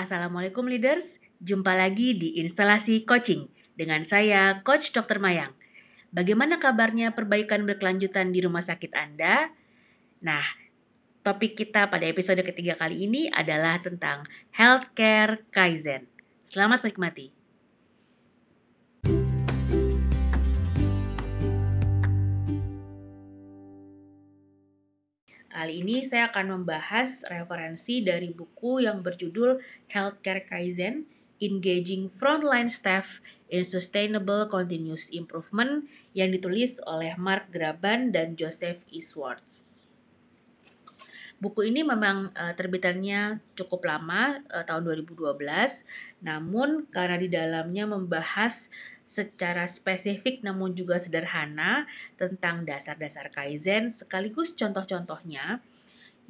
Assalamualaikum leaders, jumpa lagi di instalasi coaching dengan saya Coach Dr. Mayang. Bagaimana kabarnya perbaikan berkelanjutan di rumah sakit Anda? Nah, topik kita pada episode ketiga kali ini adalah tentang healthcare kaizen. Selamat menikmati. Kali ini saya akan membahas referensi dari buku yang berjudul Healthcare Kaizen, Engaging Frontline Staff in Sustainable Continuous Improvement yang ditulis oleh Mark Graban dan Joseph E. Swartz. Buku ini memang uh, terbitannya cukup lama, uh, tahun 2012. Namun karena di dalamnya membahas secara spesifik namun juga sederhana tentang dasar-dasar Kaizen sekaligus contoh-contohnya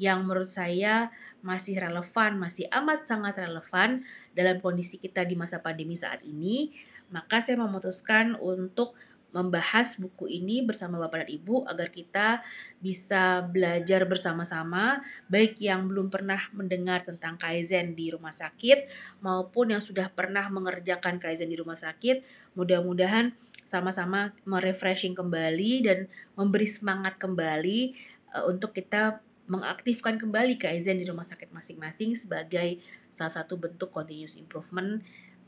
yang menurut saya masih relevan, masih amat sangat relevan dalam kondisi kita di masa pandemi saat ini, maka saya memutuskan untuk membahas buku ini bersama Bapak dan Ibu agar kita bisa belajar bersama-sama baik yang belum pernah mendengar tentang Kaizen di rumah sakit maupun yang sudah pernah mengerjakan Kaizen di rumah sakit. Mudah-mudahan sama-sama merefreshing kembali dan memberi semangat kembali uh, untuk kita mengaktifkan kembali Kaizen di rumah sakit masing-masing sebagai salah satu bentuk continuous improvement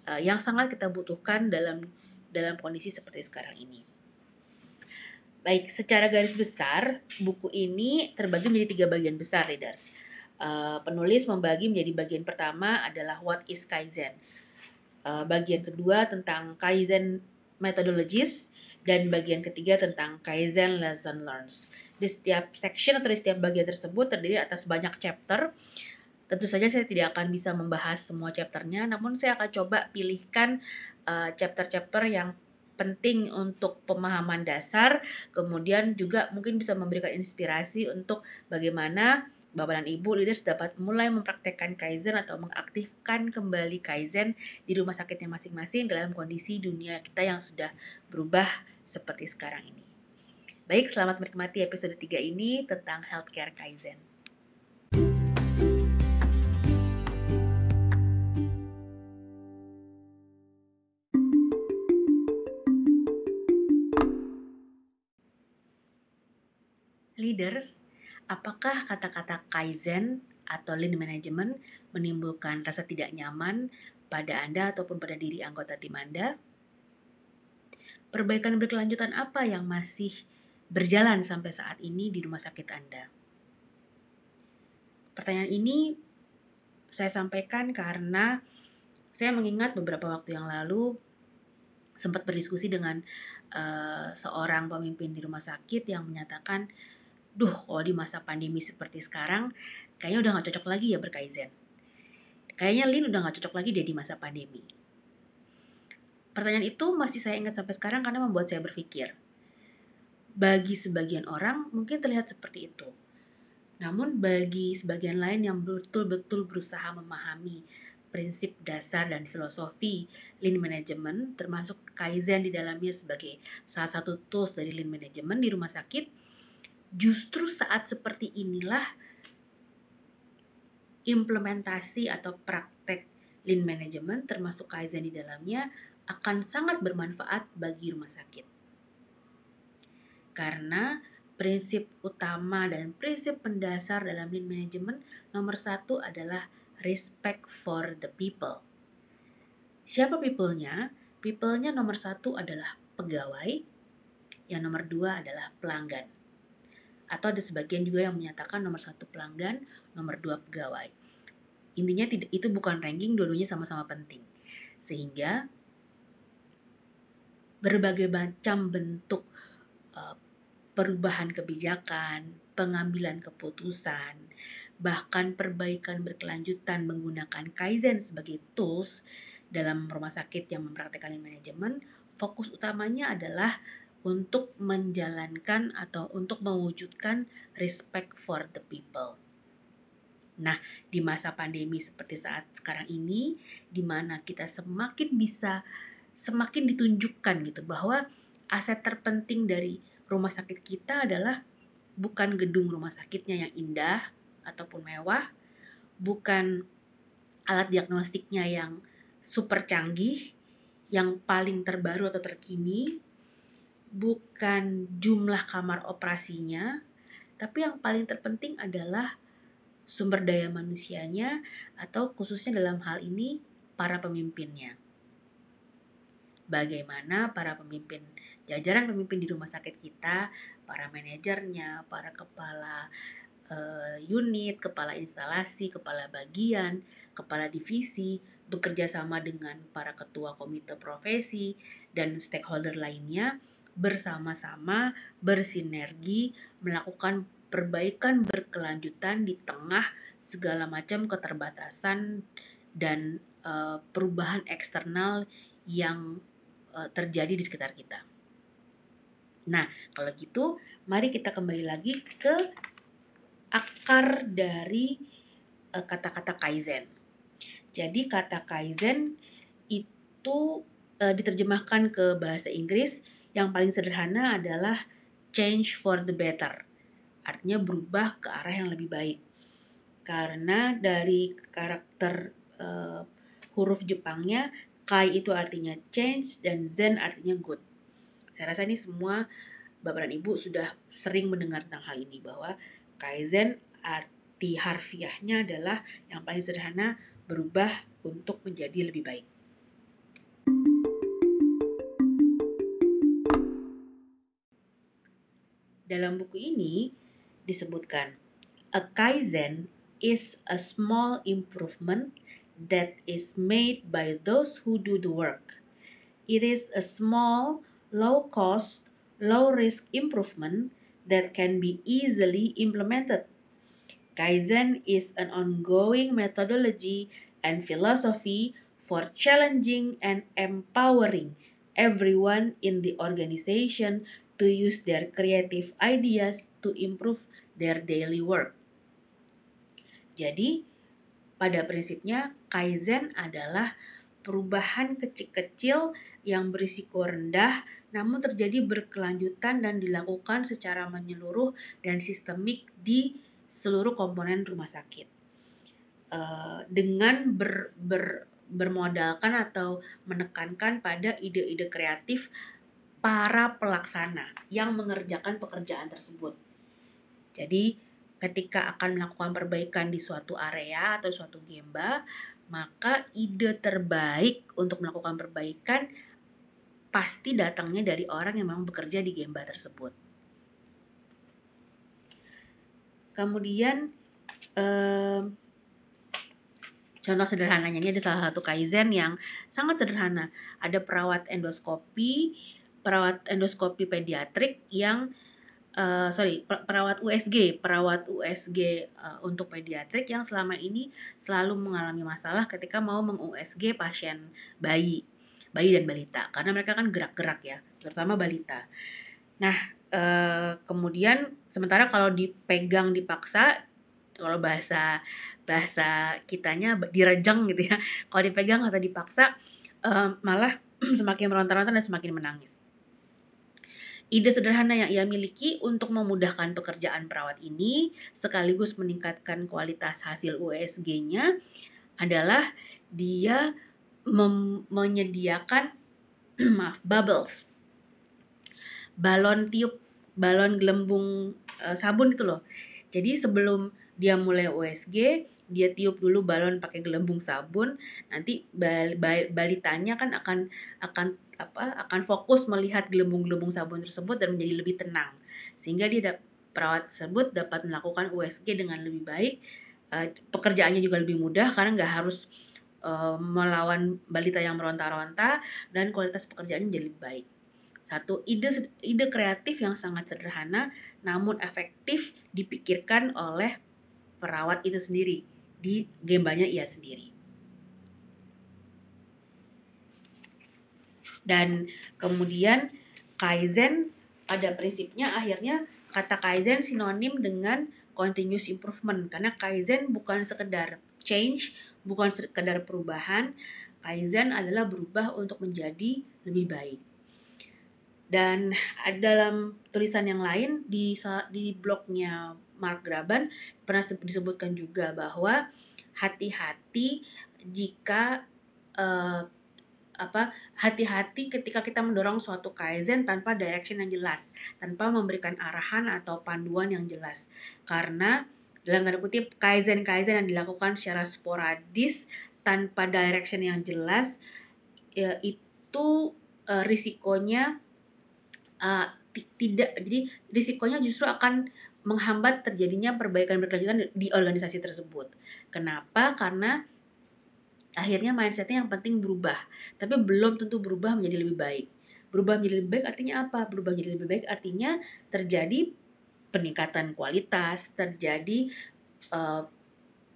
uh, yang sangat kita butuhkan dalam dalam kondisi seperti sekarang ini. Baik, secara garis besar, buku ini terbagi menjadi tiga bagian besar, readers. Uh, penulis membagi menjadi bagian pertama adalah What is Kaizen. Uh, bagian kedua tentang Kaizen Methodologies, dan bagian ketiga tentang Kaizen Lesson Learns. Di setiap section atau di setiap bagian tersebut terdiri atas banyak chapter. Tentu saja saya tidak akan bisa membahas semua chapternya, namun saya akan coba pilihkan Eh, chapter-chapter yang penting untuk pemahaman dasar, kemudian juga mungkin bisa memberikan inspirasi untuk bagaimana Bapak dan Ibu leaders dapat mulai mempraktekkan Kaizen atau mengaktifkan kembali Kaizen di rumah sakitnya masing-masing dalam kondisi dunia kita yang sudah berubah seperti sekarang ini. Baik, selamat menikmati episode 3 ini tentang Healthcare Kaizen. Leaders, apakah kata-kata kaizen atau lean management menimbulkan rasa tidak nyaman pada Anda ataupun pada diri anggota tim Anda? Perbaikan berkelanjutan apa yang masih berjalan sampai saat ini di rumah sakit Anda? Pertanyaan ini saya sampaikan karena saya mengingat beberapa waktu yang lalu sempat berdiskusi dengan uh, seorang pemimpin di rumah sakit yang menyatakan duh kalau di masa pandemi seperti sekarang kayaknya udah gak cocok lagi ya berkaizen. Kayaknya Lin udah gak cocok lagi deh di masa pandemi. Pertanyaan itu masih saya ingat sampai sekarang karena membuat saya berpikir. Bagi sebagian orang mungkin terlihat seperti itu. Namun bagi sebagian lain yang betul-betul berusaha memahami prinsip dasar dan filosofi lean management termasuk kaizen di dalamnya sebagai salah satu tools dari lean management di rumah sakit justru saat seperti inilah implementasi atau praktek lean management termasuk kaizen di dalamnya akan sangat bermanfaat bagi rumah sakit. Karena prinsip utama dan prinsip pendasar dalam lean management nomor satu adalah respect for the people. Siapa people-nya? People-nya nomor satu adalah pegawai, yang nomor dua adalah pelanggan atau ada sebagian juga yang menyatakan nomor satu pelanggan, nomor dua pegawai. Intinya itu bukan ranking, dua-duanya sama-sama penting. Sehingga berbagai macam bentuk uh, perubahan kebijakan, pengambilan keputusan, bahkan perbaikan berkelanjutan menggunakan Kaizen sebagai tools dalam rumah sakit yang mempraktekkan manajemen, fokus utamanya adalah untuk menjalankan atau untuk mewujudkan respect for the people. Nah, di masa pandemi seperti saat sekarang ini, di mana kita semakin bisa semakin ditunjukkan gitu bahwa aset terpenting dari rumah sakit kita adalah bukan gedung rumah sakitnya yang indah ataupun mewah, bukan alat diagnostiknya yang super canggih, yang paling terbaru atau terkini, bukan jumlah kamar operasinya, tapi yang paling terpenting adalah sumber daya manusianya atau khususnya dalam hal ini para pemimpinnya. Bagaimana para pemimpin, jajaran pemimpin di rumah sakit kita, para manajernya, para kepala uh, unit, kepala instalasi, kepala bagian, kepala divisi, bekerja sama dengan para ketua komite profesi dan stakeholder lainnya bersama-sama bersinergi melakukan perbaikan berkelanjutan di tengah segala macam keterbatasan dan uh, perubahan eksternal yang uh, terjadi di sekitar kita. Nah, kalau gitu, mari kita kembali lagi ke akar dari eh, kata-kata uh, kaizen. Jadi kata kaizen itu uh, diterjemahkan ke bahasa Inggris yang paling sederhana adalah change for the better. Artinya berubah ke arah yang lebih baik. Karena dari karakter uh, huruf Jepangnya kai itu artinya change dan zen artinya good. Saya rasa ini semua Bapak dan Ibu sudah sering mendengar tentang hal ini bahwa Kaizen arti harfiahnya adalah yang paling sederhana berubah untuk menjadi lebih baik. Dalam buku ini disebutkan, a kaizen is a small improvement that is made by those who do the work. It is a small, low cost, low risk improvement that can be easily implemented. Kaizen is an ongoing methodology and philosophy for challenging and empowering everyone in the organization to use their creative ideas to improve their daily work. Jadi, pada prinsipnya Kaizen adalah perubahan kecil-kecil yang berisiko rendah namun terjadi berkelanjutan dan dilakukan secara menyeluruh dan sistemik di seluruh komponen rumah sakit. Uh, dengan ber, ber, bermodalkan atau menekankan pada ide-ide kreatif para pelaksana yang mengerjakan pekerjaan tersebut. Jadi, ketika akan melakukan perbaikan di suatu area atau suatu gemba, maka ide terbaik untuk melakukan perbaikan pasti datangnya dari orang yang memang bekerja di Gemba tersebut. Kemudian eh, contoh sederhananya ini ada salah satu kaizen yang sangat sederhana. Ada perawat endoskopi, perawat endoskopi pediatrik yang uh, sorry perawat USG perawat USG uh, eh, untuk pediatrik yang selama ini selalu mengalami masalah ketika mau meng USG pasien bayi bayi dan balita. Karena mereka kan gerak-gerak ya terutama balita. Nah uh, kemudian sementara kalau dipegang dipaksa kalau bahasa bahasa kitanya direjeng gitu ya kalau dipegang atau dipaksa uh, malah semakin meronta-ronta dan semakin menangis Ide sederhana yang ia miliki untuk memudahkan pekerjaan perawat ini sekaligus meningkatkan kualitas hasil USG-nya adalah dia menyediakan maaf bubbles. Balon tiup balon gelembung uh, sabun itu loh. Jadi sebelum dia mulai USG dia tiup dulu balon pakai gelembung sabun. Nanti bal bal balitanya kan akan akan apa akan fokus melihat gelembung-gelembung sabun tersebut dan menjadi lebih tenang. Sehingga dia perawat tersebut dapat melakukan USG dengan lebih baik uh, pekerjaannya juga lebih mudah karena nggak harus uh, melawan balita yang meronta-ronta dan kualitas pekerjaannya menjadi lebih baik. Satu ide ide kreatif yang sangat sederhana namun efektif dipikirkan oleh perawat itu sendiri di gembanya ia sendiri dan kemudian kaizen pada prinsipnya akhirnya kata kaizen sinonim dengan continuous improvement karena kaizen bukan sekedar change, bukan sekedar perubahan, kaizen adalah berubah untuk menjadi lebih baik. Dan dalam tulisan yang lain di di blognya Mark Graban pernah disebutkan juga bahwa hati-hati jika uh, apa hati-hati ketika kita mendorong suatu kaizen tanpa direction yang jelas, tanpa memberikan arahan atau panduan yang jelas. Karena dalam tanda kutip kaizen-kaizen yang dilakukan secara sporadis tanpa direction yang jelas ya, itu uh, risikonya uh, tidak jadi risikonya justru akan menghambat terjadinya perbaikan berkelanjutan di organisasi tersebut. Kenapa? Karena akhirnya mindsetnya yang penting berubah. Tapi belum tentu berubah menjadi lebih baik. Berubah menjadi lebih baik artinya apa? Berubah menjadi lebih baik artinya terjadi peningkatan kualitas terjadi uh,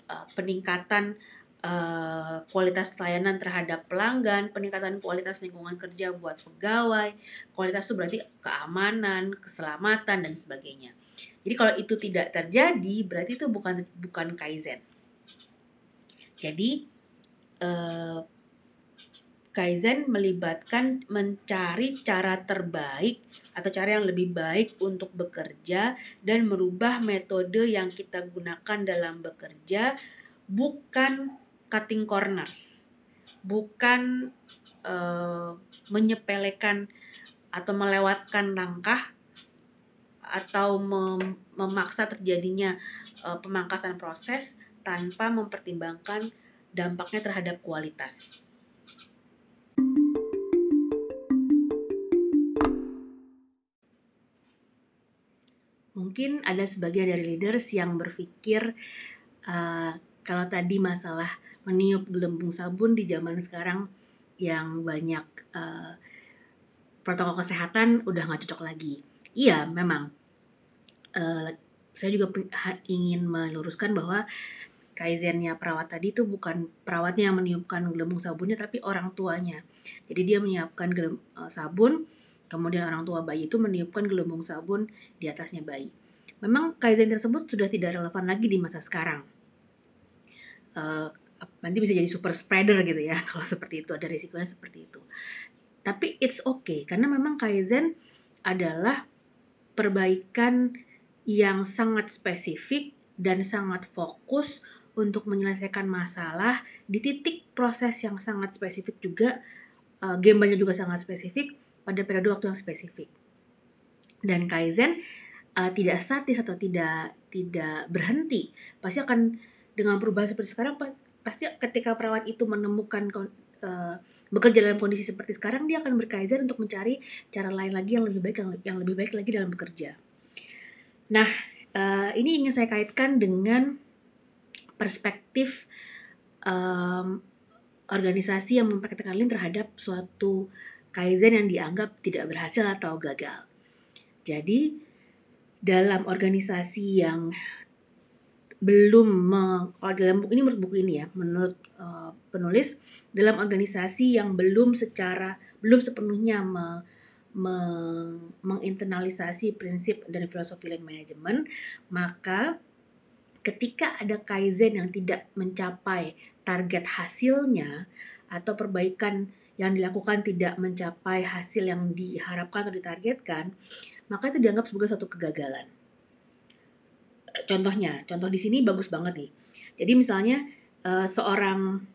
uh, peningkatan uh, kualitas pelayanan terhadap pelanggan peningkatan kualitas lingkungan kerja buat pegawai. Kualitas itu berarti keamanan keselamatan dan sebagainya. Jadi kalau itu tidak terjadi berarti itu bukan bukan kaizen jadi uh, Kaizen melibatkan mencari cara terbaik atau cara yang lebih baik untuk bekerja dan merubah metode yang kita gunakan dalam bekerja bukan cutting corners, bukan uh, menyepelekan atau melewatkan langkah atau mem memaksa terjadinya uh, pemangkasan proses tanpa mempertimbangkan dampaknya terhadap kualitas. Mungkin ada sebagian dari leaders yang berpikir uh, kalau tadi masalah meniup gelembung sabun di zaman sekarang yang banyak uh, protokol kesehatan udah nggak cocok lagi. Iya, memang. Uh, saya juga ingin meluruskan bahwa kaizennya perawat tadi itu bukan perawatnya yang meniupkan gelembung sabunnya tapi orang tuanya. Jadi dia menyiapkan gelem, uh, sabun, kemudian orang tua bayi itu meniupkan gelembung sabun di atasnya bayi. Memang kaizen tersebut sudah tidak relevan lagi di masa sekarang. Uh, nanti bisa jadi super spreader gitu ya kalau seperti itu ada risikonya seperti itu. Tapi it's okay karena memang kaizen adalah perbaikan yang sangat spesifik dan sangat fokus untuk menyelesaikan masalah di titik proses yang sangat spesifik juga uh, gembanya juga sangat spesifik pada periode waktu yang spesifik. Dan kaizen uh, tidak statis atau tidak tidak berhenti pasti akan dengan perubahan seperti sekarang pasti ketika perawat itu menemukan uh, bekerja dalam kondisi seperti sekarang dia akan berkaizen untuk mencari cara lain lagi yang lebih baik yang, yang lebih baik lagi dalam bekerja. Nah uh, ini ingin saya kaitkan dengan perspektif um, organisasi yang mempraktikkan Lean terhadap suatu kaizen yang dianggap tidak berhasil atau gagal. Jadi dalam organisasi yang belum kalau dalam buku ini menurut buku ini ya menurut uh, penulis dalam organisasi yang belum secara belum sepenuhnya me, me, menginternalisasi prinsip dan filosofi lean management maka ketika ada kaizen yang tidak mencapai target hasilnya atau perbaikan yang dilakukan tidak mencapai hasil yang diharapkan atau ditargetkan, maka itu dianggap sebagai suatu kegagalan. Contohnya, contoh di sini bagus banget nih. Jadi misalnya eh, seorang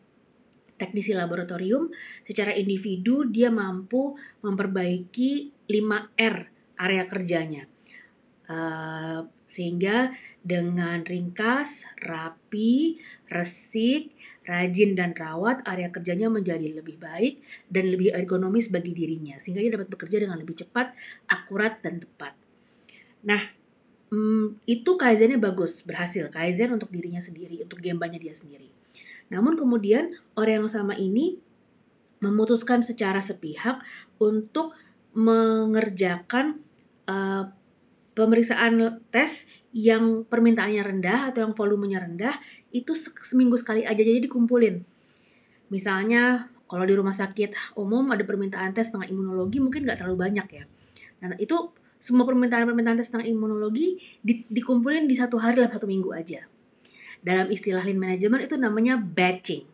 teknisi laboratorium secara individu dia mampu memperbaiki 5R area kerjanya. Sehingga dengan ringkas, rapi, resik, rajin dan rawat, area kerjanya menjadi lebih baik dan lebih ergonomis bagi dirinya, sehingga dia dapat bekerja dengan lebih cepat, akurat, dan tepat. Nah, hmm, itu kaizennya bagus, berhasil. Kaizen untuk dirinya sendiri, untuk gembanya dia sendiri. Namun kemudian orang yang sama ini memutuskan secara sepihak untuk mengerjakan uh, pemeriksaan tes yang permintaannya rendah atau yang volumenya rendah itu seminggu sekali aja jadi dikumpulin. Misalnya kalau di rumah sakit umum ada permintaan tes tentang imunologi mungkin nggak terlalu banyak ya. Nah itu semua permintaan-permintaan tes tentang imunologi di, dikumpulin di satu hari dalam satu minggu aja. Dalam istilah lean management itu namanya batching.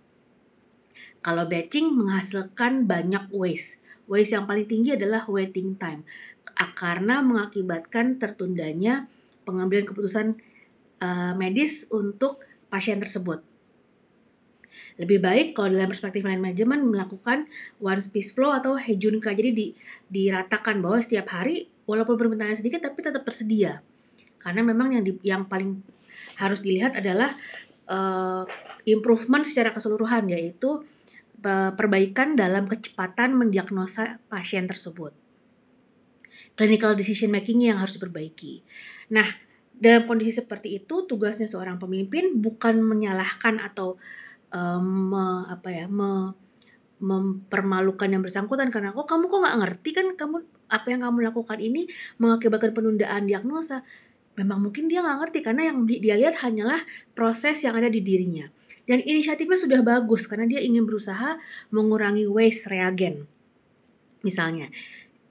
Kalau batching menghasilkan banyak waste. Waste yang paling tinggi adalah waiting time. Karena mengakibatkan tertundanya pengambilan keputusan uh, medis untuk pasien tersebut. Lebih baik kalau dalam perspektif line management melakukan one piece flow atau hejunka. Jadi di, diratakan bahwa setiap hari walaupun permintaannya sedikit tapi tetap tersedia. Karena memang yang di, yang paling harus dilihat adalah uh, improvement secara keseluruhan yaitu perbaikan dalam kecepatan mendiagnosa pasien tersebut. Clinical decision making yang harus diperbaiki. Nah, dalam kondisi seperti itu tugasnya seorang pemimpin bukan menyalahkan atau um, me, apa ya me, mempermalukan yang bersangkutan karena kok kamu kok nggak ngerti kan kamu apa yang kamu lakukan ini mengakibatkan penundaan diagnosa memang mungkin dia nggak ngerti karena yang dia lihat hanyalah proses yang ada di dirinya dan inisiatifnya sudah bagus karena dia ingin berusaha mengurangi waste reagen. Misalnya,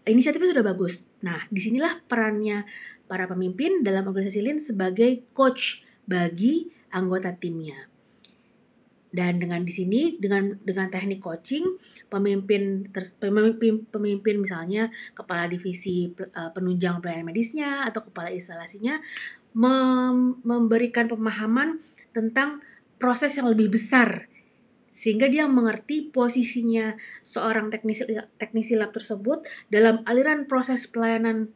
inisiatifnya sudah bagus. Nah, di sinilah perannya para pemimpin dalam organisasi Lean sebagai coach bagi anggota timnya. Dan dengan di sini dengan dengan teknik coaching pemimpin pemimpin pemimpin misalnya kepala divisi uh, penunjang pelayanan medisnya atau kepala instalasinya mem memberikan pemahaman tentang proses yang lebih besar sehingga dia mengerti posisinya seorang teknisi teknisi lab tersebut dalam aliran proses pelayanan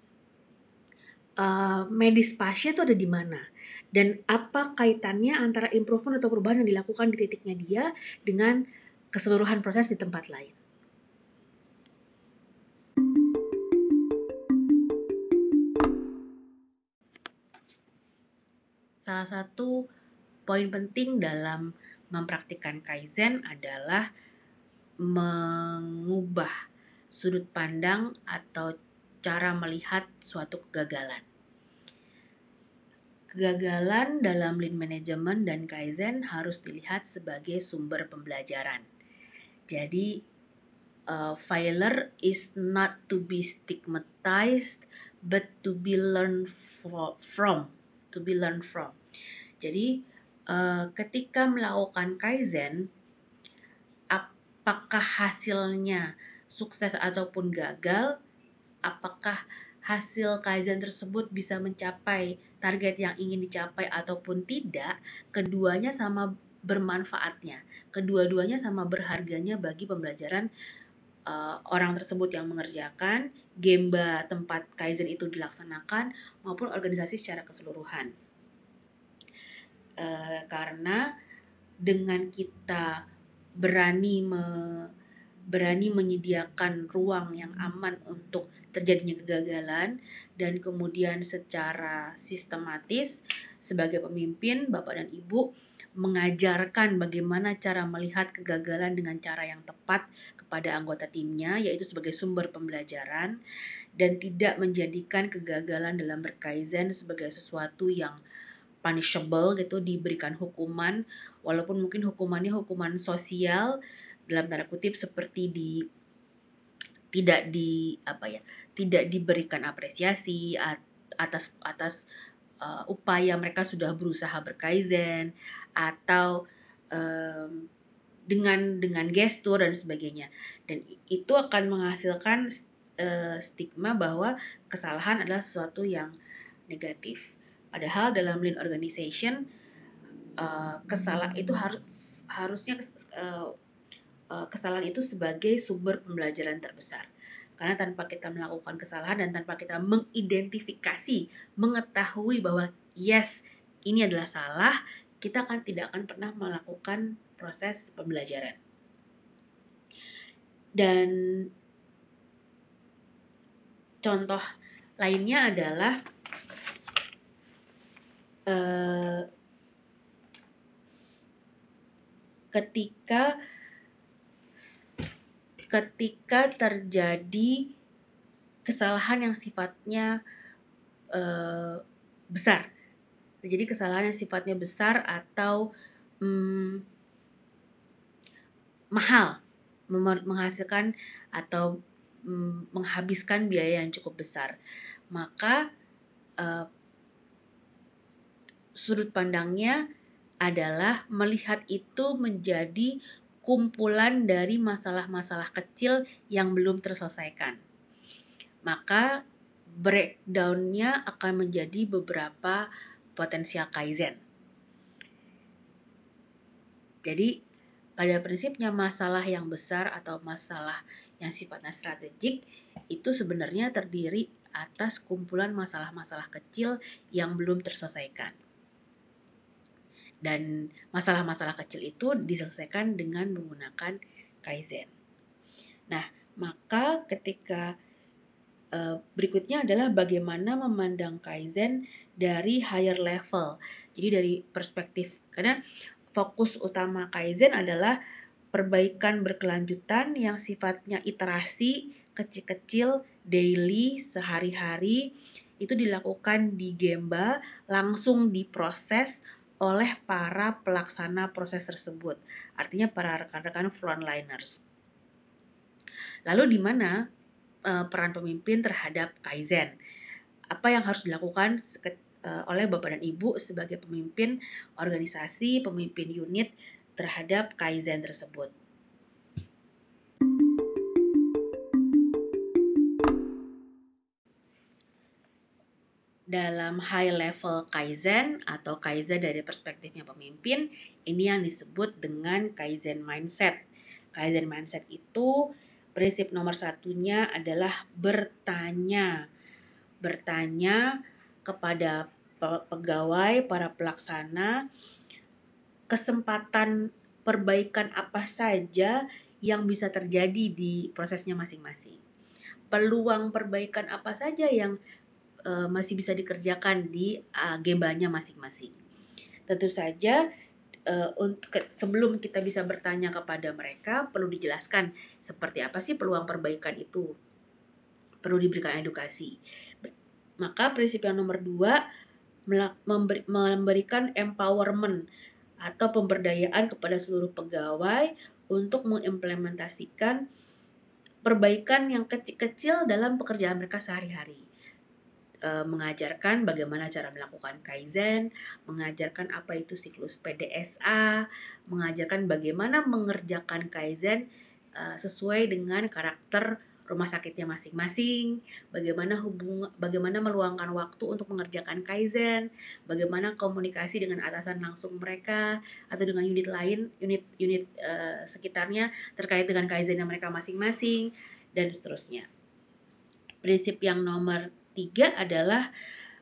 uh, medis pasien itu ada di mana dan apa kaitannya antara improvement atau perubahan yang dilakukan di titiknya dia dengan keseluruhan proses di tempat lain. Salah satu poin penting dalam mempraktikkan kaizen adalah mengubah sudut pandang atau cara melihat suatu kegagalan. Kegagalan dalam lean management dan kaizen harus dilihat sebagai sumber pembelajaran. Jadi uh, failure is not to be stigmatized but to be learned from, to be learned from. Jadi uh, ketika melakukan kaizen apakah hasilnya sukses ataupun gagal? Apakah hasil kaizen tersebut bisa mencapai target yang ingin dicapai ataupun tidak? Keduanya sama bermanfaatnya. Kedua-duanya sama berharganya bagi pembelajaran uh, orang tersebut yang mengerjakan gemba tempat kaizen itu dilaksanakan maupun organisasi secara keseluruhan uh, karena dengan kita berani me, berani menyediakan ruang yang aman untuk terjadinya kegagalan dan kemudian secara sistematis sebagai pemimpin Bapak dan Ibu mengajarkan bagaimana cara melihat kegagalan dengan cara yang tepat kepada anggota timnya yaitu sebagai sumber pembelajaran dan tidak menjadikan kegagalan dalam berkaizen sebagai sesuatu yang punishable gitu diberikan hukuman. Walaupun mungkin hukumannya hukuman sosial dalam tanda kutip seperti di tidak di apa ya tidak diberikan apresiasi atas atas uh, upaya mereka sudah berusaha berkaizen atau um, dengan dengan gestur dan sebagainya. Dan itu akan menghasilkan uh, stigma bahwa kesalahan adalah sesuatu yang negatif Padahal dalam lean organization uh, kesalahan itu harus harusnya uh, uh, kesalahan itu sebagai sumber pembelajaran terbesar. Karena tanpa kita melakukan kesalahan dan tanpa kita mengidentifikasi, mengetahui bahwa yes, ini adalah salah, kita akan tidak akan pernah melakukan proses pembelajaran. Dan contoh lainnya adalah uh, ketika ketika terjadi kesalahan yang sifatnya uh, besar. Jadi kesalahan yang sifatnya besar atau um, mahal menghasilkan atau um, menghabiskan biaya yang cukup besar. Maka uh, sudut pandangnya adalah melihat itu menjadi kumpulan dari masalah-masalah kecil yang belum terselesaikan. Maka breakdownnya akan menjadi beberapa potensial kaizen. Jadi pada prinsipnya masalah yang besar atau masalah yang sifatnya strategik itu sebenarnya terdiri atas kumpulan masalah-masalah kecil yang belum terselesaikan. Dan masalah-masalah kecil itu diselesaikan dengan menggunakan kaizen. Nah, maka ketika uh, berikutnya adalah bagaimana memandang kaizen dari higher level. Jadi dari perspektif karena fokus utama Kaizen adalah perbaikan berkelanjutan yang sifatnya iterasi kecil-kecil daily sehari-hari itu dilakukan di Gemba langsung diproses oleh para pelaksana proses tersebut. Artinya para rekan-rekan frontliners. Lalu di mana uh, peran pemimpin terhadap Kaizen? Apa yang harus dilakukan uh, oleh Bapak dan Ibu sebagai pemimpin organisasi, pemimpin unit terhadap Kaizen tersebut. Dalam high level Kaizen atau Kaizen dari perspektifnya pemimpin, ini yang disebut dengan Kaizen mindset. Kaizen mindset itu prinsip nomor satunya adalah bertanya. Bertanya kepada pegawai, para pelaksana, kesempatan perbaikan apa saja yang bisa terjadi di prosesnya masing-masing. Peluang perbaikan apa saja yang uh, masih bisa dikerjakan di agendanya masing-masing. Tentu saja uh, untuk sebelum kita bisa bertanya kepada mereka perlu dijelaskan seperti apa sih peluang perbaikan itu. Perlu diberikan edukasi. Maka prinsip yang nomor dua memberikan empowerment atau pemberdayaan kepada seluruh pegawai untuk mengimplementasikan perbaikan yang kecil-kecil dalam pekerjaan mereka sehari-hari. E, mengajarkan bagaimana cara melakukan kaizen, mengajarkan apa itu siklus PDSA, mengajarkan bagaimana mengerjakan kaizen e, sesuai dengan karakter rumah sakitnya masing-masing, bagaimana hubung bagaimana meluangkan waktu untuk mengerjakan kaizen, bagaimana komunikasi dengan atasan langsung mereka atau dengan unit lain, unit-unit uh, sekitarnya terkait dengan kaizen yang mereka masing-masing dan seterusnya. Prinsip yang nomor tiga adalah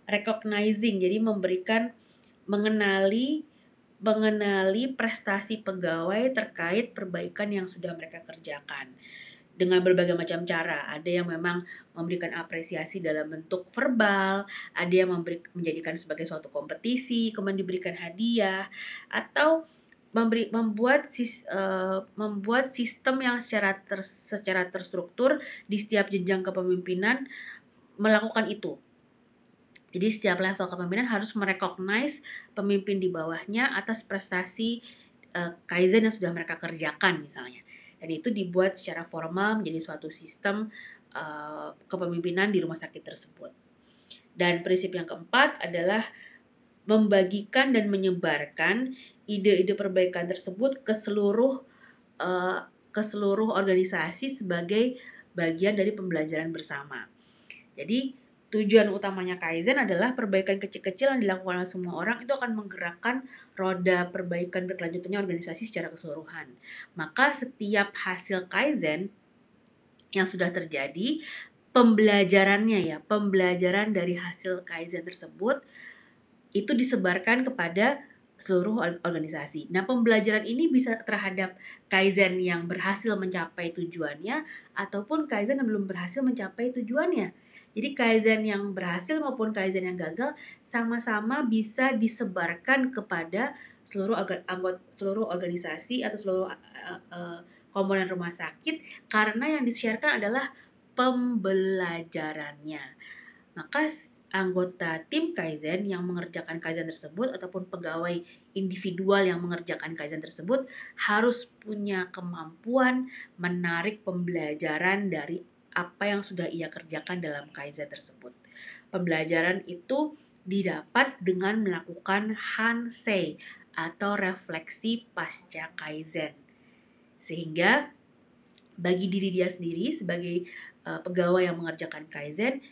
recognizing, jadi memberikan mengenali mengenali prestasi pegawai terkait perbaikan yang sudah mereka kerjakan dengan berbagai macam cara. Ada yang memang memberikan apresiasi dalam bentuk verbal, ada yang memberi, menjadikan sebagai suatu kompetisi, kemudian diberikan hadiah, atau memberi, membuat uh, membuat sistem yang secara ter, secara terstruktur di setiap jenjang kepemimpinan melakukan itu. Jadi setiap level kepemimpinan harus merecognize pemimpin di bawahnya atas prestasi uh, kaizen yang sudah mereka kerjakan misalnya dan itu dibuat secara formal menjadi suatu sistem uh, kepemimpinan di rumah sakit tersebut. Dan prinsip yang keempat adalah membagikan dan menyebarkan ide-ide perbaikan tersebut ke seluruh uh, ke seluruh organisasi sebagai bagian dari pembelajaran bersama. Jadi tujuan utamanya Kaizen adalah perbaikan kecil-kecil yang dilakukan oleh semua orang itu akan menggerakkan roda perbaikan berkelanjutannya organisasi secara keseluruhan. Maka setiap hasil Kaizen yang sudah terjadi, pembelajarannya ya, pembelajaran dari hasil Kaizen tersebut itu disebarkan kepada seluruh organisasi. Nah, pembelajaran ini bisa terhadap Kaizen yang berhasil mencapai tujuannya ataupun Kaizen yang belum berhasil mencapai tujuannya jadi kaizen yang berhasil maupun kaizen yang gagal sama-sama bisa disebarkan kepada seluruh anggota seluruh organisasi atau seluruh uh, uh, komponen rumah sakit karena yang di-sharekan adalah pembelajarannya. Maka anggota tim Kaizen yang mengerjakan Kaizen tersebut ataupun pegawai individual yang mengerjakan Kaizen tersebut harus punya kemampuan menarik pembelajaran dari apa yang sudah ia kerjakan dalam Kaizen tersebut. Pembelajaran itu didapat dengan melakukan Hansei atau refleksi pasca Kaizen. Sehingga bagi diri dia sendiri sebagai uh, pegawai yang mengerjakan Kaizen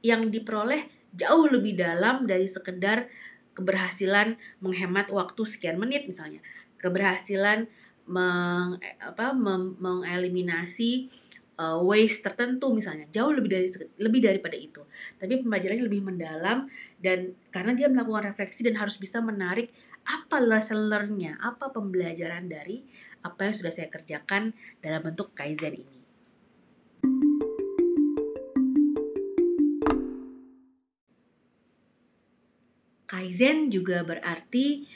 yang diperoleh jauh lebih dalam dari sekedar keberhasilan menghemat waktu sekian menit misalnya. keberhasilan meng, apa, mem, mengeliminasi uh, waste tertentu misalnya jauh lebih dari lebih daripada itu. Tapi pembelajarannya lebih mendalam dan karena dia melakukan refleksi dan harus bisa menarik apa lesson learn-nya apa pembelajaran dari apa yang sudah saya kerjakan dalam bentuk kaizen ini. Kaizen juga berarti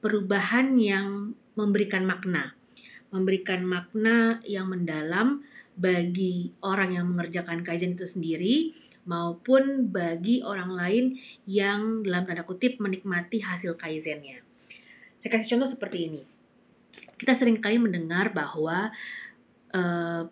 perubahan yang memberikan makna, memberikan makna yang mendalam bagi orang yang mengerjakan kaizen itu sendiri maupun bagi orang lain yang dalam tanda kutip menikmati hasil kaizennya. Saya kasih contoh seperti ini. Kita sering kali mendengar bahwa uh,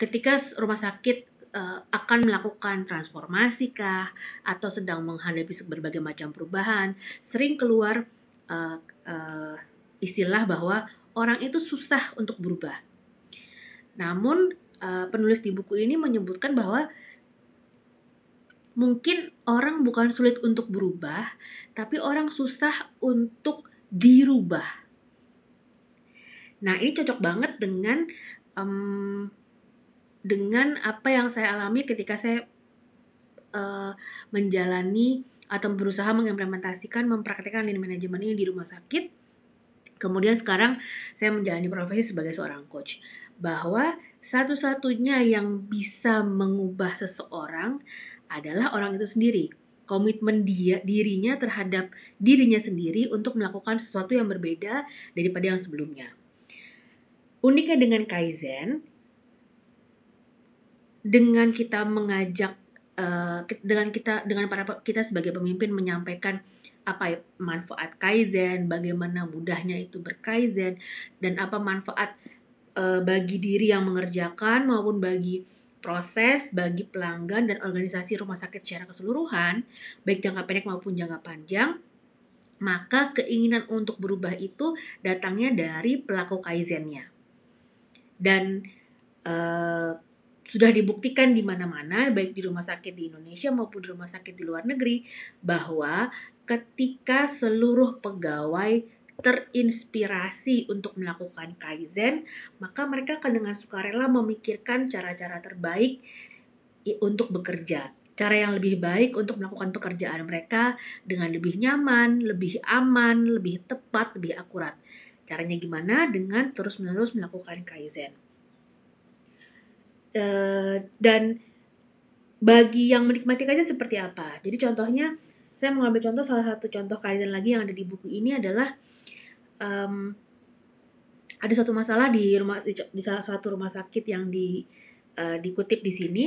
ketika rumah sakit uh, akan melakukan transformasi kah atau sedang menghadapi berbagai macam perubahan, sering keluar uh, uh, istilah bahwa orang itu susah untuk berubah. Namun uh, penulis di buku ini menyebutkan bahwa mungkin orang bukan sulit untuk berubah, tapi orang susah untuk dirubah. Nah, ini cocok banget dengan um, dengan apa yang saya alami ketika saya uh, menjalani atau berusaha mengimplementasikan, mempraktikkan lean management ini di rumah sakit. Kemudian sekarang saya menjalani profesi sebagai seorang coach. Bahwa satu-satunya yang bisa mengubah seseorang adalah orang itu sendiri. Komitmen dia dirinya terhadap dirinya sendiri untuk melakukan sesuatu yang berbeda daripada yang sebelumnya. Uniknya dengan Kaizen, dengan kita mengajak uh, dengan kita dengan para kita sebagai pemimpin menyampaikan apa manfaat kaizen, bagaimana mudahnya itu berkaizen dan apa manfaat uh, bagi diri yang mengerjakan maupun bagi proses bagi pelanggan dan organisasi rumah sakit secara keseluruhan, baik jangka pendek maupun jangka panjang, maka keinginan untuk berubah itu datangnya dari pelaku kaizennya. Dan uh, sudah dibuktikan di mana-mana, baik di rumah sakit di Indonesia maupun di rumah sakit di luar negeri, bahwa ketika seluruh pegawai terinspirasi untuk melakukan kaizen, maka mereka akan dengan sukarela memikirkan cara-cara terbaik untuk bekerja. Cara yang lebih baik untuk melakukan pekerjaan mereka dengan lebih nyaman, lebih aman, lebih tepat, lebih akurat. Caranya gimana? Dengan terus-menerus melakukan kaizen. Uh, dan bagi yang menikmati kaizen seperti apa? Jadi contohnya, saya mengambil contoh salah satu contoh kaizen lagi yang ada di buku ini adalah um, ada satu masalah di rumah di, di salah satu rumah sakit yang di uh, dikutip di sini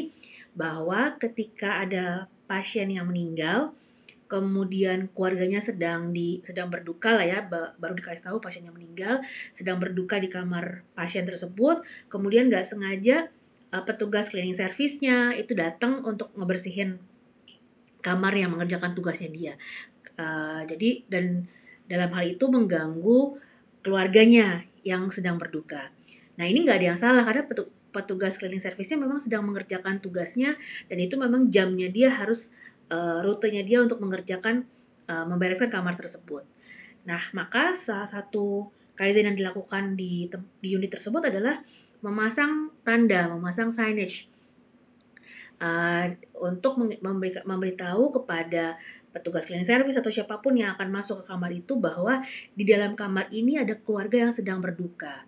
bahwa ketika ada pasien yang meninggal kemudian keluarganya sedang di sedang berduka lah ya baru dikasih tahu pasiennya meninggal sedang berduka di kamar pasien tersebut kemudian nggak sengaja uh, petugas cleaning service-nya itu datang untuk ngebersihin kamar yang mengerjakan tugasnya dia. Uh, jadi dan dalam hal itu mengganggu keluarganya yang sedang berduka. Nah ini nggak ada yang salah karena petugas cleaning service-nya memang sedang mengerjakan tugasnya dan itu memang jamnya dia harus uh, rutenya dia untuk mengerjakan uh, membereskan kamar tersebut. Nah maka salah satu kaizen yang dilakukan di, di unit tersebut adalah memasang tanda, memasang signage uh, untuk memberitahu kepada petugas cleaning service atau siapa pun yang akan masuk ke kamar itu bahwa di dalam kamar ini ada keluarga yang sedang berduka.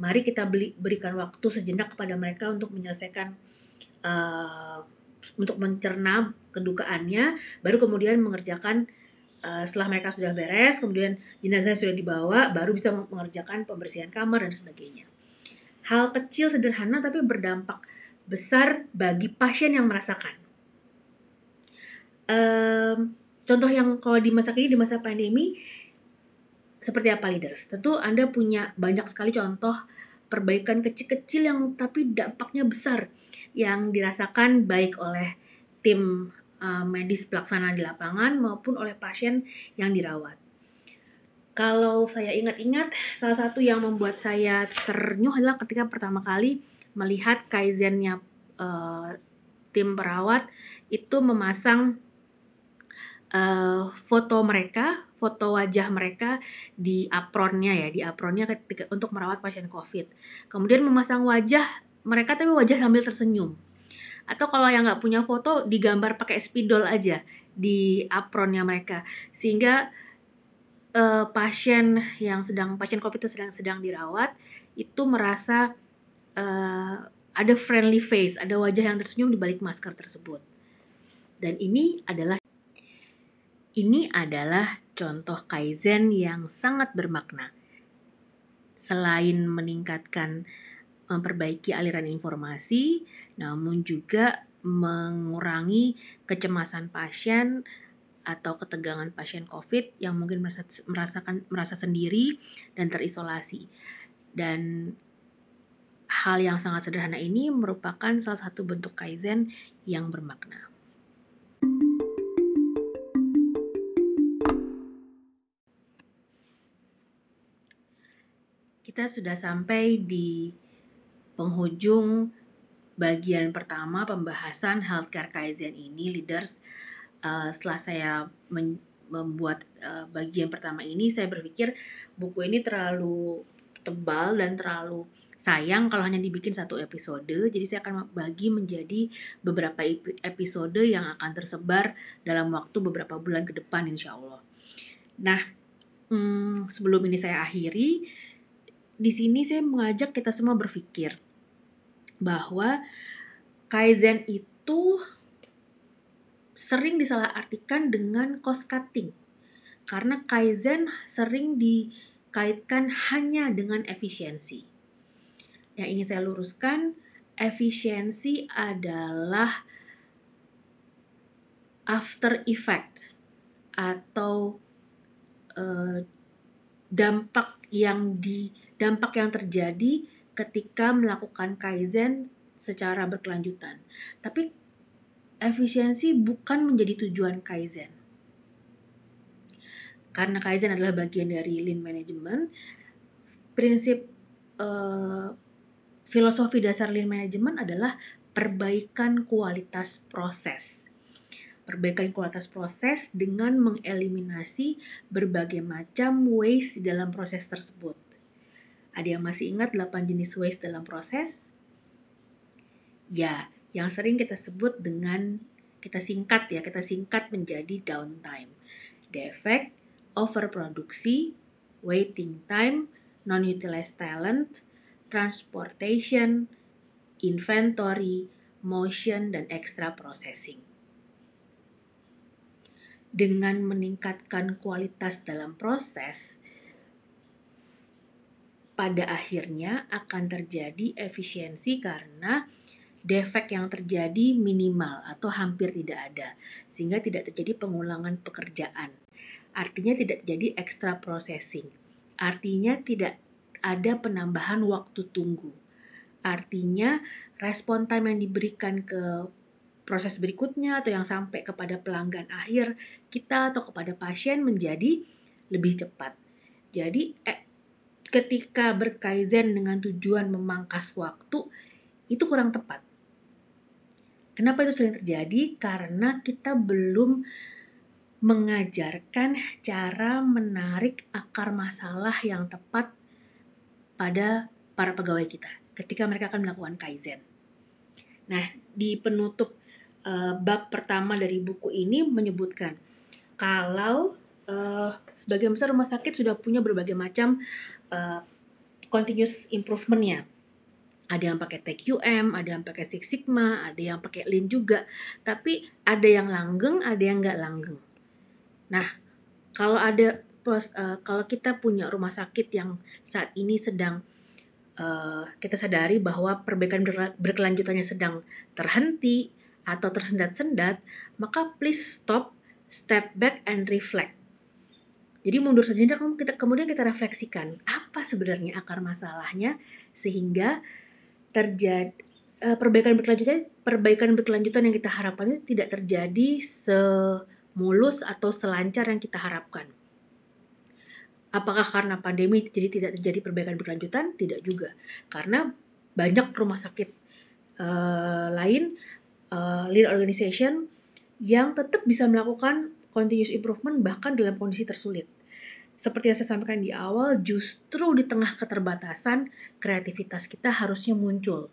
Mari kita beli, berikan waktu sejenak kepada mereka untuk menyelesaikan uh, untuk mencerna kedukaannya, baru kemudian mengerjakan uh, setelah mereka sudah beres, kemudian jenazah sudah dibawa, baru bisa mengerjakan pembersihan kamar dan sebagainya. Hal kecil sederhana tapi berdampak besar bagi pasien yang merasakan um, contoh yang kalau di masa ini di masa pandemi seperti apa leaders? Tentu Anda punya banyak sekali contoh perbaikan kecil-kecil yang tapi dampaknya besar yang dirasakan baik oleh tim uh, medis pelaksana di lapangan maupun oleh pasien yang dirawat. Kalau saya ingat-ingat, salah satu yang membuat saya ternyuh adalah ketika pertama kali melihat kaizennya uh, tim perawat itu memasang uh, foto mereka, foto wajah mereka di apronnya ya, di apronnya ketika untuk merawat pasien COVID. Kemudian memasang wajah mereka tapi wajah sambil tersenyum. Atau kalau yang nggak punya foto digambar pakai spidol aja di apronnya mereka sehingga uh, pasien yang sedang pasien COVID itu sedang sedang dirawat itu merasa uh, ada friendly face, ada wajah yang tersenyum di balik masker tersebut. Dan ini adalah ini adalah contoh kaizen yang sangat bermakna. Selain meningkatkan memperbaiki aliran informasi, namun juga mengurangi kecemasan pasien atau ketegangan pasien COVID yang mungkin merasa, merasakan merasa sendiri dan terisolasi. Dan hal yang sangat sederhana ini merupakan salah satu bentuk kaizen yang bermakna. Kita sudah sampai di penghujung bagian pertama pembahasan healthcare kaizen ini leaders. Uh, setelah saya membuat uh, bagian pertama ini saya berpikir buku ini terlalu tebal dan terlalu sayang kalau hanya dibikin satu episode. Jadi saya akan bagi menjadi beberapa episode yang akan tersebar dalam waktu beberapa bulan ke depan insya Allah. Nah hmm, sebelum ini saya akhiri di sini saya mengajak kita semua berpikir bahwa kaizen itu sering disalahartikan dengan cost cutting. Karena kaizen sering dikaitkan hanya dengan efisiensi. Yang ingin saya luruskan, efisiensi adalah after effect atau uh, dampak yang di dampak yang terjadi ketika melakukan kaizen secara berkelanjutan. Tapi efisiensi bukan menjadi tujuan kaizen. Karena kaizen adalah bagian dari lean management, prinsip uh, filosofi dasar lean management adalah perbaikan kualitas proses perbaikan kualitas proses dengan mengeliminasi berbagai macam waste dalam proses tersebut. Ada yang masih ingat 8 jenis waste dalam proses? Ya, yang sering kita sebut dengan kita singkat ya, kita singkat menjadi downtime. Defect, overproduksi, waiting time, non-utilized talent, transportation, inventory, motion, dan extra processing dengan meningkatkan kualitas dalam proses, pada akhirnya akan terjadi efisiensi karena defek yang terjadi minimal atau hampir tidak ada, sehingga tidak terjadi pengulangan pekerjaan. Artinya tidak terjadi extra processing. Artinya tidak ada penambahan waktu tunggu. Artinya respon time yang diberikan ke proses berikutnya atau yang sampai kepada pelanggan akhir kita atau kepada pasien menjadi lebih cepat. Jadi eh, ketika berkaizen dengan tujuan memangkas waktu itu kurang tepat. Kenapa itu sering terjadi? Karena kita belum mengajarkan cara menarik akar masalah yang tepat pada para pegawai kita ketika mereka akan melakukan kaizen. Nah, di penutup uh, bab pertama dari buku ini menyebutkan kalau uh, sebagian besar rumah sakit sudah punya berbagai macam uh, continuous improvementnya. Ada yang pakai TQM, ada yang pakai Six Sigma, ada yang pakai Lean juga. Tapi ada yang langgeng, ada yang nggak langgeng. Nah, kalau ada uh, kalau kita punya rumah sakit yang saat ini sedang uh, kita sadari bahwa perbaikan berkelanjutannya sedang terhenti, atau tersendat-sendat, maka please stop, step back and reflect. Jadi mundur sejenak kita kemudian kita refleksikan apa sebenarnya akar masalahnya sehingga terjadi uh, perbaikan berkelanjutan perbaikan berkelanjutan yang kita harapkan itu tidak terjadi semulus atau selancar yang kita harapkan. Apakah karena pandemi jadi tidak terjadi perbaikan berkelanjutan? Tidak juga. Karena banyak rumah sakit uh, lain uh, lean organization yang tetap bisa melakukan continuous improvement bahkan dalam kondisi tersulit. Seperti yang saya sampaikan di awal, justru di tengah keterbatasan, kreativitas kita harusnya muncul.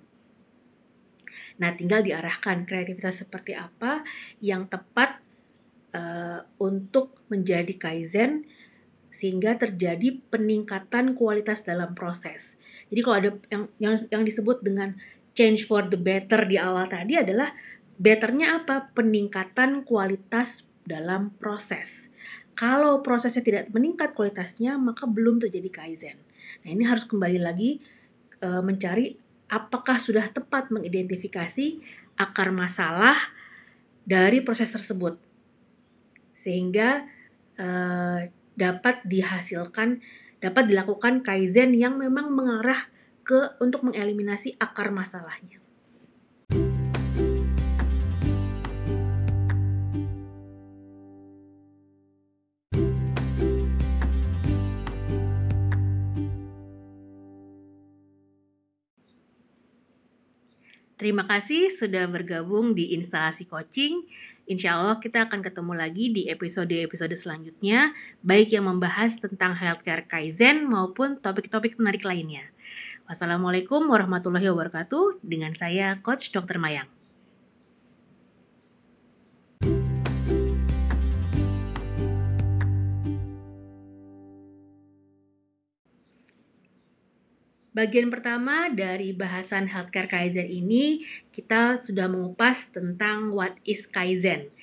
Nah, tinggal diarahkan kreativitas seperti apa yang tepat uh, untuk menjadi kaizen sehingga terjadi peningkatan kualitas dalam proses. Jadi kalau ada yang yang, yang disebut dengan change for the better di awal tadi adalah betternya apa? Peningkatan kualitas dalam proses. Kalau prosesnya tidak meningkat kualitasnya, maka belum terjadi kaizen. Nah, ini harus kembali lagi e, mencari apakah sudah tepat mengidentifikasi akar masalah dari proses tersebut. Sehingga e, dapat dihasilkan dapat dilakukan kaizen yang memang mengarah ke untuk mengeliminasi akar masalahnya. Terima kasih sudah bergabung di instalasi coaching. Insya Allah kita akan ketemu lagi di episode-episode selanjutnya, baik yang membahas tentang healthcare kaizen maupun topik-topik menarik lainnya. Wassalamualaikum warahmatullahi wabarakatuh. Dengan saya Coach Dr. Mayang. Bagian pertama dari bahasan healthcare Kaizen ini kita sudah mengupas tentang what is Kaizen.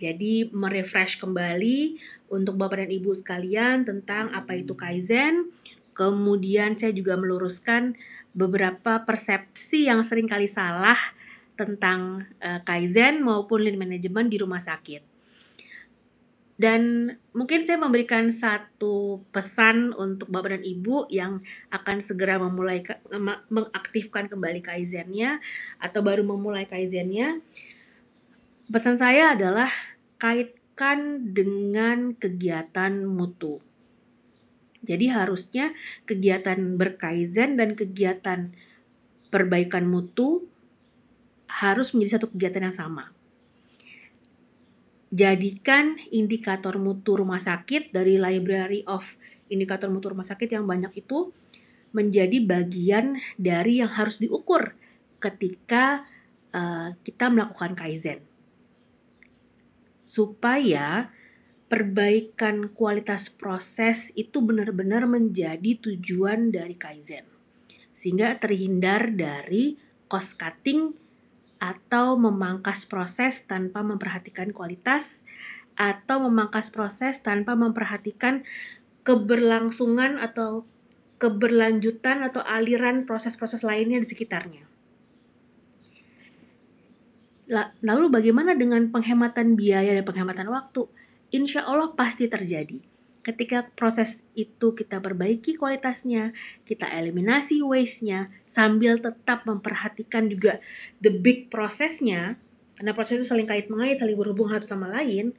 Jadi merefresh kembali untuk Bapak dan Ibu sekalian tentang apa itu Kaizen. Kemudian saya juga meluruskan beberapa persepsi yang sering kali salah tentang uh, Kaizen maupun lean management di rumah sakit. Dan mungkin saya memberikan satu pesan untuk Bapak dan Ibu yang akan segera memulai mengaktifkan kembali kaizennya atau baru memulai kaizennya. Pesan saya adalah kaitkan dengan kegiatan mutu. Jadi harusnya kegiatan berkaizen dan kegiatan perbaikan mutu harus menjadi satu kegiatan yang sama jadikan indikator mutu rumah sakit dari library of indikator mutu rumah sakit yang banyak itu menjadi bagian dari yang harus diukur ketika uh, kita melakukan kaizen. Supaya perbaikan kualitas proses itu benar-benar menjadi tujuan dari kaizen. Sehingga terhindar dari cost cutting atau memangkas proses tanpa memperhatikan kualitas atau memangkas proses tanpa memperhatikan keberlangsungan atau keberlanjutan atau aliran proses-proses lainnya di sekitarnya. Lalu bagaimana dengan penghematan biaya dan penghematan waktu? Insya Allah pasti terjadi ketika proses itu kita perbaiki kualitasnya, kita eliminasi waste-nya, sambil tetap memperhatikan juga the big prosesnya, karena proses itu saling kait mengait, saling berhubung satu sama lain,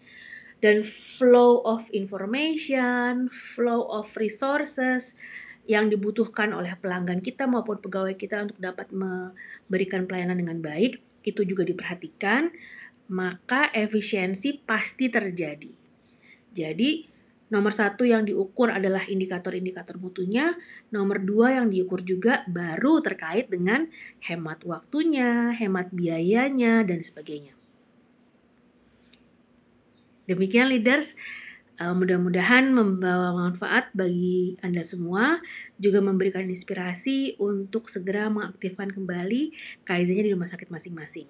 dan flow of information, flow of resources yang dibutuhkan oleh pelanggan kita maupun pegawai kita untuk dapat memberikan pelayanan dengan baik, itu juga diperhatikan, maka efisiensi pasti terjadi. Jadi, Nomor satu yang diukur adalah indikator-indikator mutunya. Nomor dua yang diukur juga baru terkait dengan hemat waktunya, hemat biayanya, dan sebagainya. Demikian leaders, uh, mudah-mudahan membawa manfaat bagi Anda semua, juga memberikan inspirasi untuk segera mengaktifkan kembali Kaizennya di rumah sakit masing-masing.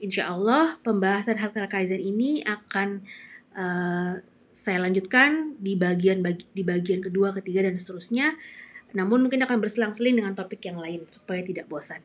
Insya Allah pembahasan healthcare Kaizen ini akan uh, saya lanjutkan di bagian bagi, di bagian kedua, ketiga dan seterusnya. Namun mungkin akan berselang-seling dengan topik yang lain supaya tidak bosan.